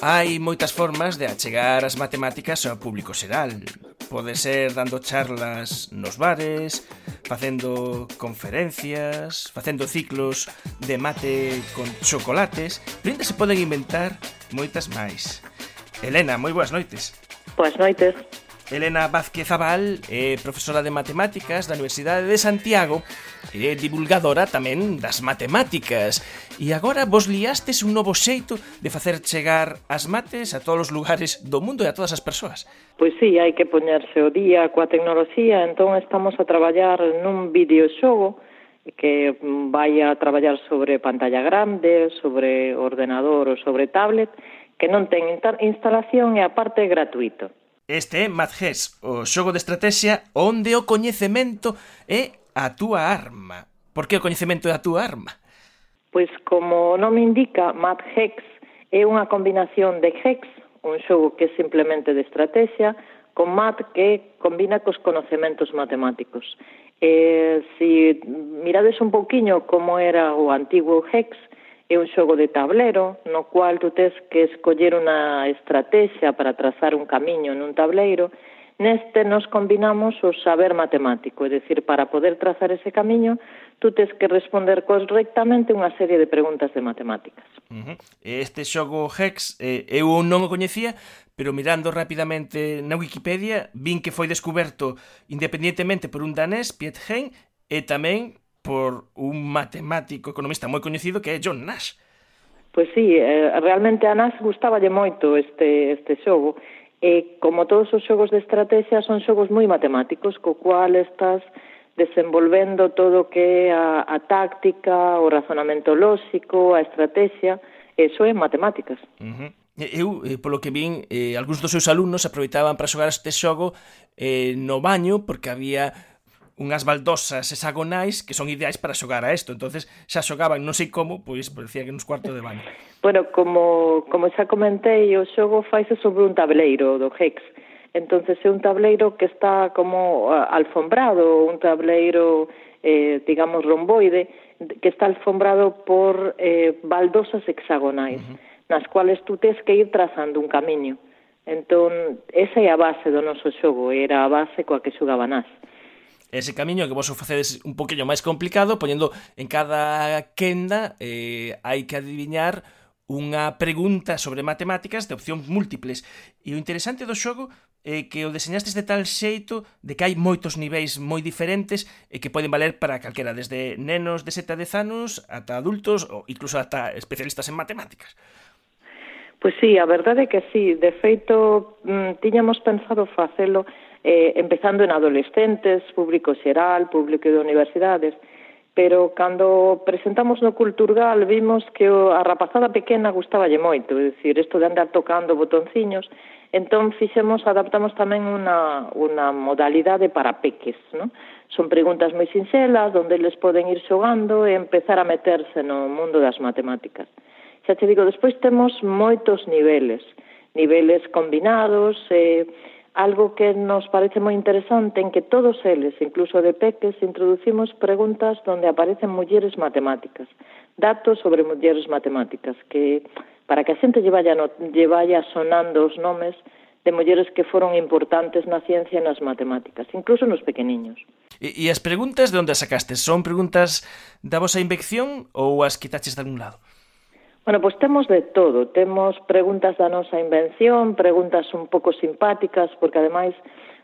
Hai moitas formas de achegar as matemáticas ao público xeral. Pode ser dando charlas nos bares, facendo conferencias, facendo ciclos de mate con chocolates, pero ainda se poden inventar moitas máis. Elena, moi boas noites. Boas noites. Elena Vázquez Abal é profesora de matemáticas da Universidade de Santiago e é divulgadora tamén das matemáticas. E agora vos liastes un novo xeito de facer chegar as mates a todos os lugares do mundo e a todas as persoas. Pois sí, hai que poñerse o día coa tecnoloxía, entón estamos a traballar nun videoxogo que vai a traballar sobre pantalla grande, sobre ordenador ou sobre tablet, que non ten instalación e aparte é gratuito. Este é Madges, o xogo de estrategia onde o coñecemento é a túa arma. Por que o coñecemento é a túa arma? Pois como o nome indica, MathHex é unha combinación de Hex, un xogo que é simplemente de estrategia, con Math que combina cos conocementos matemáticos. Eh, se si mirades un pouquiño como era o antigo Hex, é un xogo de tablero no cual tú tes que escoller unha estrategia para trazar un camiño nun tableiro. Neste nos combinamos o saber matemático, é dicir, para poder trazar ese camiño, tú tes que responder correctamente unha serie de preguntas de matemáticas. Uh -huh. Este xogo Hex eh, eu non o coñecía, pero mirando rapidamente na Wikipedia, vin que foi descoberto independientemente por un danés, Piet Hein, e tamén por un matemático economista moi coñecido que é John Nash. Pois sí, eh, realmente a Nash gustaballe moito este, este xogo, e como todos os xogos de estrategia son xogos moi matemáticos, co cual estás desenvolvendo todo o que é a, a táctica, o razonamento lóxico, a estrategia, eso é matemáticas. Uh -huh. Eu, eh, polo que vin, eh, algúns dos seus alumnos aproveitaban para xogar este xogo eh, no baño porque había unhas baldosas hexagonais que son ideais para xogar a isto. entonces xa xogaban, non sei como, pois, pois parecía que nos cuartos de baño. Bueno, como, como xa comentei, o xogo faise sobre un tableiro do Hex. entonces é un tableiro que está como alfombrado, un tableiro, eh, digamos, romboide, que está alfombrado por eh, baldosas hexagonais, uh -huh. nas cuales tú tes que ir trazando un camiño. Entón, esa é a base do noso xogo, era a base coa que xogaban as ese camiño que vos o facedes un poquinho máis complicado, poñendo en cada quenda eh, hai que adiviñar unha pregunta sobre matemáticas de opcións múltiples. E o interesante do xogo é que o deseñastes de tal xeito de que hai moitos niveis moi diferentes e que poden valer para calquera, desde nenos de 7 a 10 anos ata adultos ou incluso ata especialistas en matemáticas. Pois sí, a verdade é que sí. De feito, mm, tiñamos pensado facelo eh, empezando en adolescentes, público xeral, público de universidades, pero cando presentamos no Culturgal vimos que a rapazada pequena gustaballe moito, é dicir, isto de andar tocando botonciños, entón fixemos, adaptamos tamén unha, unha modalidade para peques, non? Son preguntas moi sinxelas, onde eles poden ir xogando e empezar a meterse no mundo das matemáticas. Xa te digo, despois temos moitos niveles, niveles combinados, eh, algo que nos parece moi interesante en que todos eles, incluso de peques, introducimos preguntas donde aparecen mulleres matemáticas, datos sobre mulleres matemáticas, que para que a xente lle vaya, no, lle vaya sonando os nomes de mulleres que foron importantes na ciencia e nas matemáticas, incluso nos pequeniños. E, e as preguntas de onde as sacaste? Son preguntas da vosa invención ou as quitaches de algún lado? Bueno, pois temos de todo. Temos preguntas da nosa invención, preguntas un pouco simpáticas, porque ademais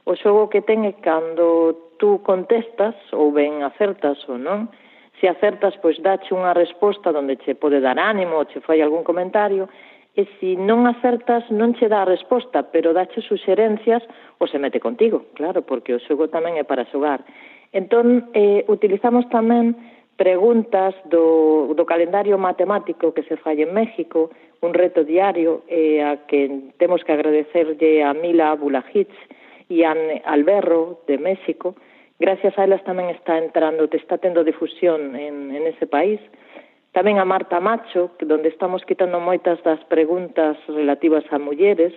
o xogo que ten é cando tú contestas ou ben acertas ou non, se acertas, pois dache unha resposta onde che pode dar ánimo ou che fai algún comentario, e se non acertas non che dá a resposta, pero dache suxerencias ou se mete contigo, claro, porque o xogo tamén é para xogar. Entón, eh, utilizamos tamén preguntas do, do calendario matemático que se fai en México, un reto diario eh, a que temos que agradecerlle a Mila Bulajitz e a Alberro de México. Gracias a elas tamén está entrando, te está tendo difusión en, en ese país. Tamén a Marta Macho, que donde estamos quitando moitas das preguntas relativas a mulleres,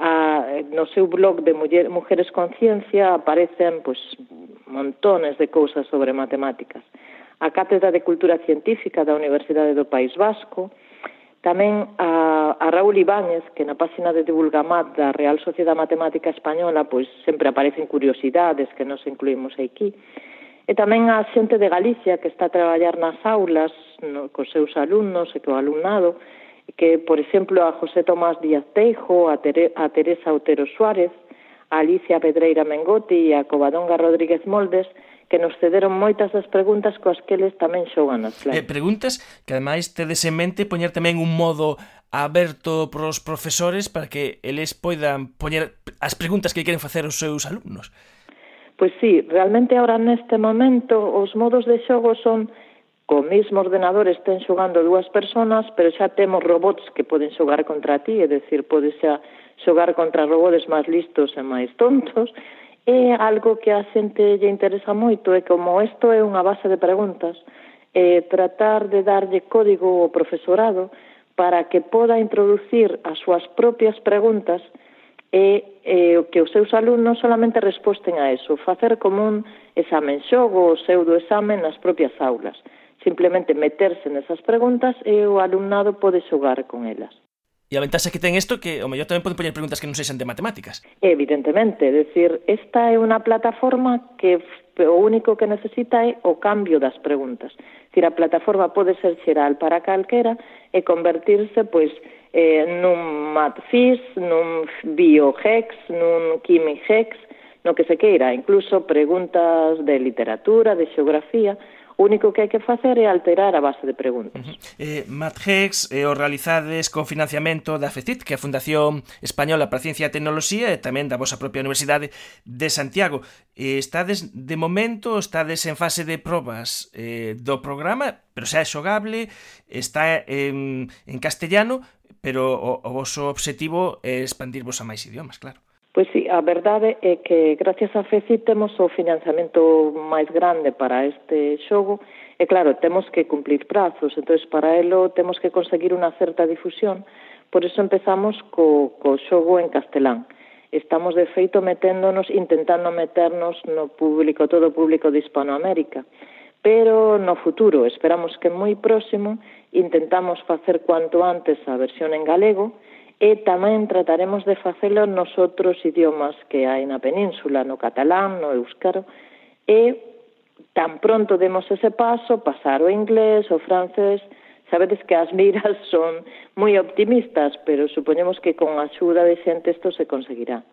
a, no seu blog de Muller, Mujeres Conciencia aparecen pois, montones de cousas sobre matemáticas a Cátedra de Cultura Científica da Universidade do País Vasco, tamén a, a Raúl Ibáñez, que na páxina de Divulgamat da Real Sociedade Matemática Española pois sempre aparecen curiosidades que nos incluímos aquí, e tamén a xente de Galicia que está a traballar nas aulas no, cos seus alumnos e co alumnado, que, por exemplo, a José Tomás Díaz Teijo, a, Tere, a Teresa Otero Suárez, a Alicia Pedreira Mengoti e a Covadonga Rodríguez Moldes, que nos cederon moitas das preguntas coas que eles tamén xogan as clases. Eh, preguntas que ademais tedes en mente poñer tamén un modo aberto para os profesores para que eles poidan poñer as preguntas que queren facer os seus alumnos. Pois sí, realmente ahora neste momento os modos de xogo son co mesmo ordenador estén xogando dúas persoas, pero xa temos robots que poden xogar contra ti, é decir, podes xa xogar contra robots máis listos e máis tontos, É algo que a xente lle interesa moito e como isto é unha base de preguntas, eh, tratar de darlle código ao profesorado para que poda introducir as súas propias preguntas e eh, que os seus alumnos solamente resposten a eso, facer como un examen xogo ou pseudoexamen nas propias aulas. Simplemente meterse nesas preguntas e o alumnado pode xogar con elas. E a ventaxa que ten isto que o mellor tamén poden poñer preguntas que non sexan de matemáticas. Evidentemente, é dicir, esta é unha plataforma que o único que necesita é o cambio das preguntas. Dicir, a plataforma pode ser xeral para calquera e convertirse, pois, eh, nun matfis, nun biohex, nun quimihex, no que se queira, incluso preguntas de literatura, de xeografía, O único que hai que facer é alterar a base de preguntas. Uh -huh. eh, Mathex, eh, o realizades con financiamento da FECIT, que é a Fundación Española para a Ciencia e Tecnoloxía, e tamén da vosa propia Universidade de Santiago. Eh, estades, de momento, estades en fase de probas eh, do programa, pero xa é xogable, está en, en castellano, pero o, o vosso obxectivo é expandirvos a máis idiomas, claro. Pois sí, a verdade é que gracias a FECI temos o financiamento máis grande para este xogo e claro, temos que cumplir prazos, entonces para elo temos que conseguir unha certa difusión, por eso empezamos co, co xogo en castelán. Estamos de feito meténdonos, intentando meternos no público, todo o público de Hispanoamérica. Pero no futuro, esperamos que moi próximo, intentamos facer cuanto antes a versión en galego, e tamén trataremos de facelo nos outros idiomas que hai na península, no catalán, no euskaro, e tan pronto demos ese paso, pasar o inglés, o francés, sabedes que as miras son moi optimistas, pero supoñemos que con a axuda de xente isto se conseguirá.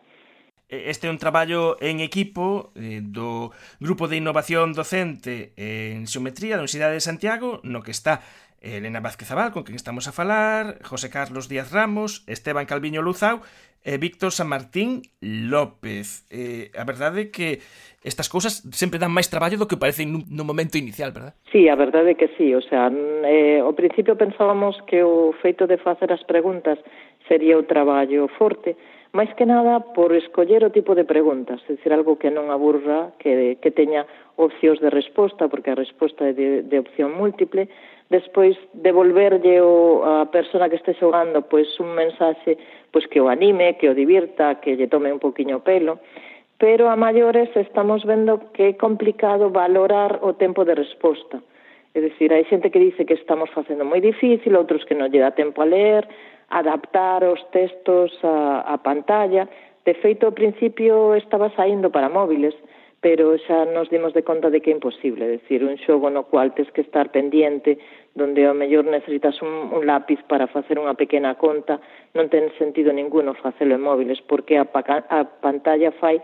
Este é un traballo en equipo eh, do Grupo de Innovación Docente en Xeometría da Universidade de Santiago, no que está Elena Vázquez Abal, con quen estamos a falar, José Carlos Díaz Ramos, Esteban Calviño Luzau e eh, Víctor San Martín López. Eh, a verdade é que estas cousas sempre dan máis traballo do que parecen nun, nun momento inicial, verdad? Sí, a verdade é que sí. O sea, eh, ao principio pensábamos que o feito de facer as preguntas sería o traballo forte, máis que nada por escoller o tipo de preguntas, é dicir, algo que non aburra, que, que teña opcións de resposta, porque a resposta é de, de opción múltiple, despois devolverlle o, a persona que este xogando pois un mensaxe pois que o anime, que o divirta, que lle tome un poquinho pelo, pero a maiores estamos vendo que é complicado valorar o tempo de resposta. É dicir, hai xente que dice que estamos facendo moi difícil, outros que non lle dá tempo a ler, adaptar os textos a, a pantalla. De feito, ao principio estaba saindo para móviles, pero xa nos dimos de conta de que é imposible, é dicir, un xogo no cual tes que estar pendiente, donde ao mellor necesitas un, un lápiz para facer unha pequena conta, non ten sentido ninguno facelo en móviles, porque a, a pantalla fai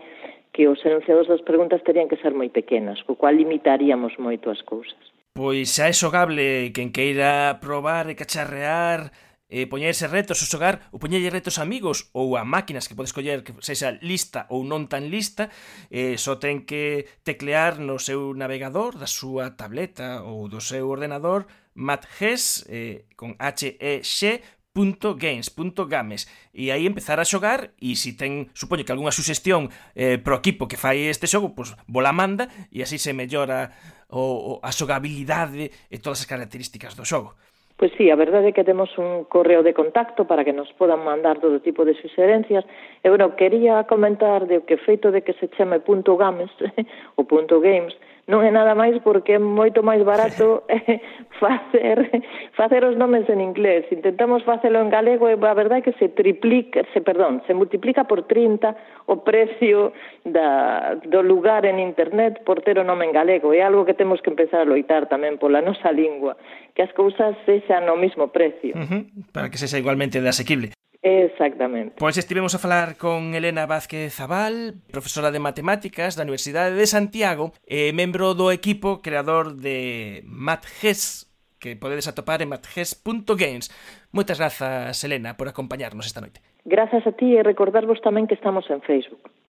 que os enunciados das preguntas terían que ser moi pequenas, co cual limitaríamos moito as cousas. Pois xa é xogable quen queira probar e cacharrear eh, poñerse retos ao xogar ou poñerlle retos a amigos ou a máquinas que podes coller que sexa lista ou non tan lista eh, só ten que teclear no seu navegador da súa tableta ou do seu ordenador matges eh, con H-E-X .games.games e aí empezar a xogar e se si ten, supoño que algunha suxestión eh, pro equipo que fai este xogo, pois vola bola manda e así se mellora o, o, a xogabilidade e todas as características do xogo. Pois sí, a verdade é que temos un correo de contacto para que nos podan mandar todo tipo de suxerencias. E, bueno, quería comentar de que feito de que se chame punto games o punto games, non é nada máis porque é moito máis barato facer facer os nomes en inglés. Intentamos facelo en galego e a verdade é que se triplica, se perdón, se multiplica por 30 o precio da, do lugar en internet por ter o nome en galego. É algo que temos que empezar a loitar tamén pola nosa lingua, que as cousas sexan no mismo precio. Uh -huh, para que sexa igualmente de asequible. Exactamente. Pois estivemos a falar con Elena Vázquez Zabal, profesora de Matemáticas da Universidade de Santiago e membro do equipo creador de MatGes, que podedes atopar en matges.games. Moitas grazas, Elena, por acompañarnos esta noite. Grazas a ti e recordarvos tamén que estamos en Facebook.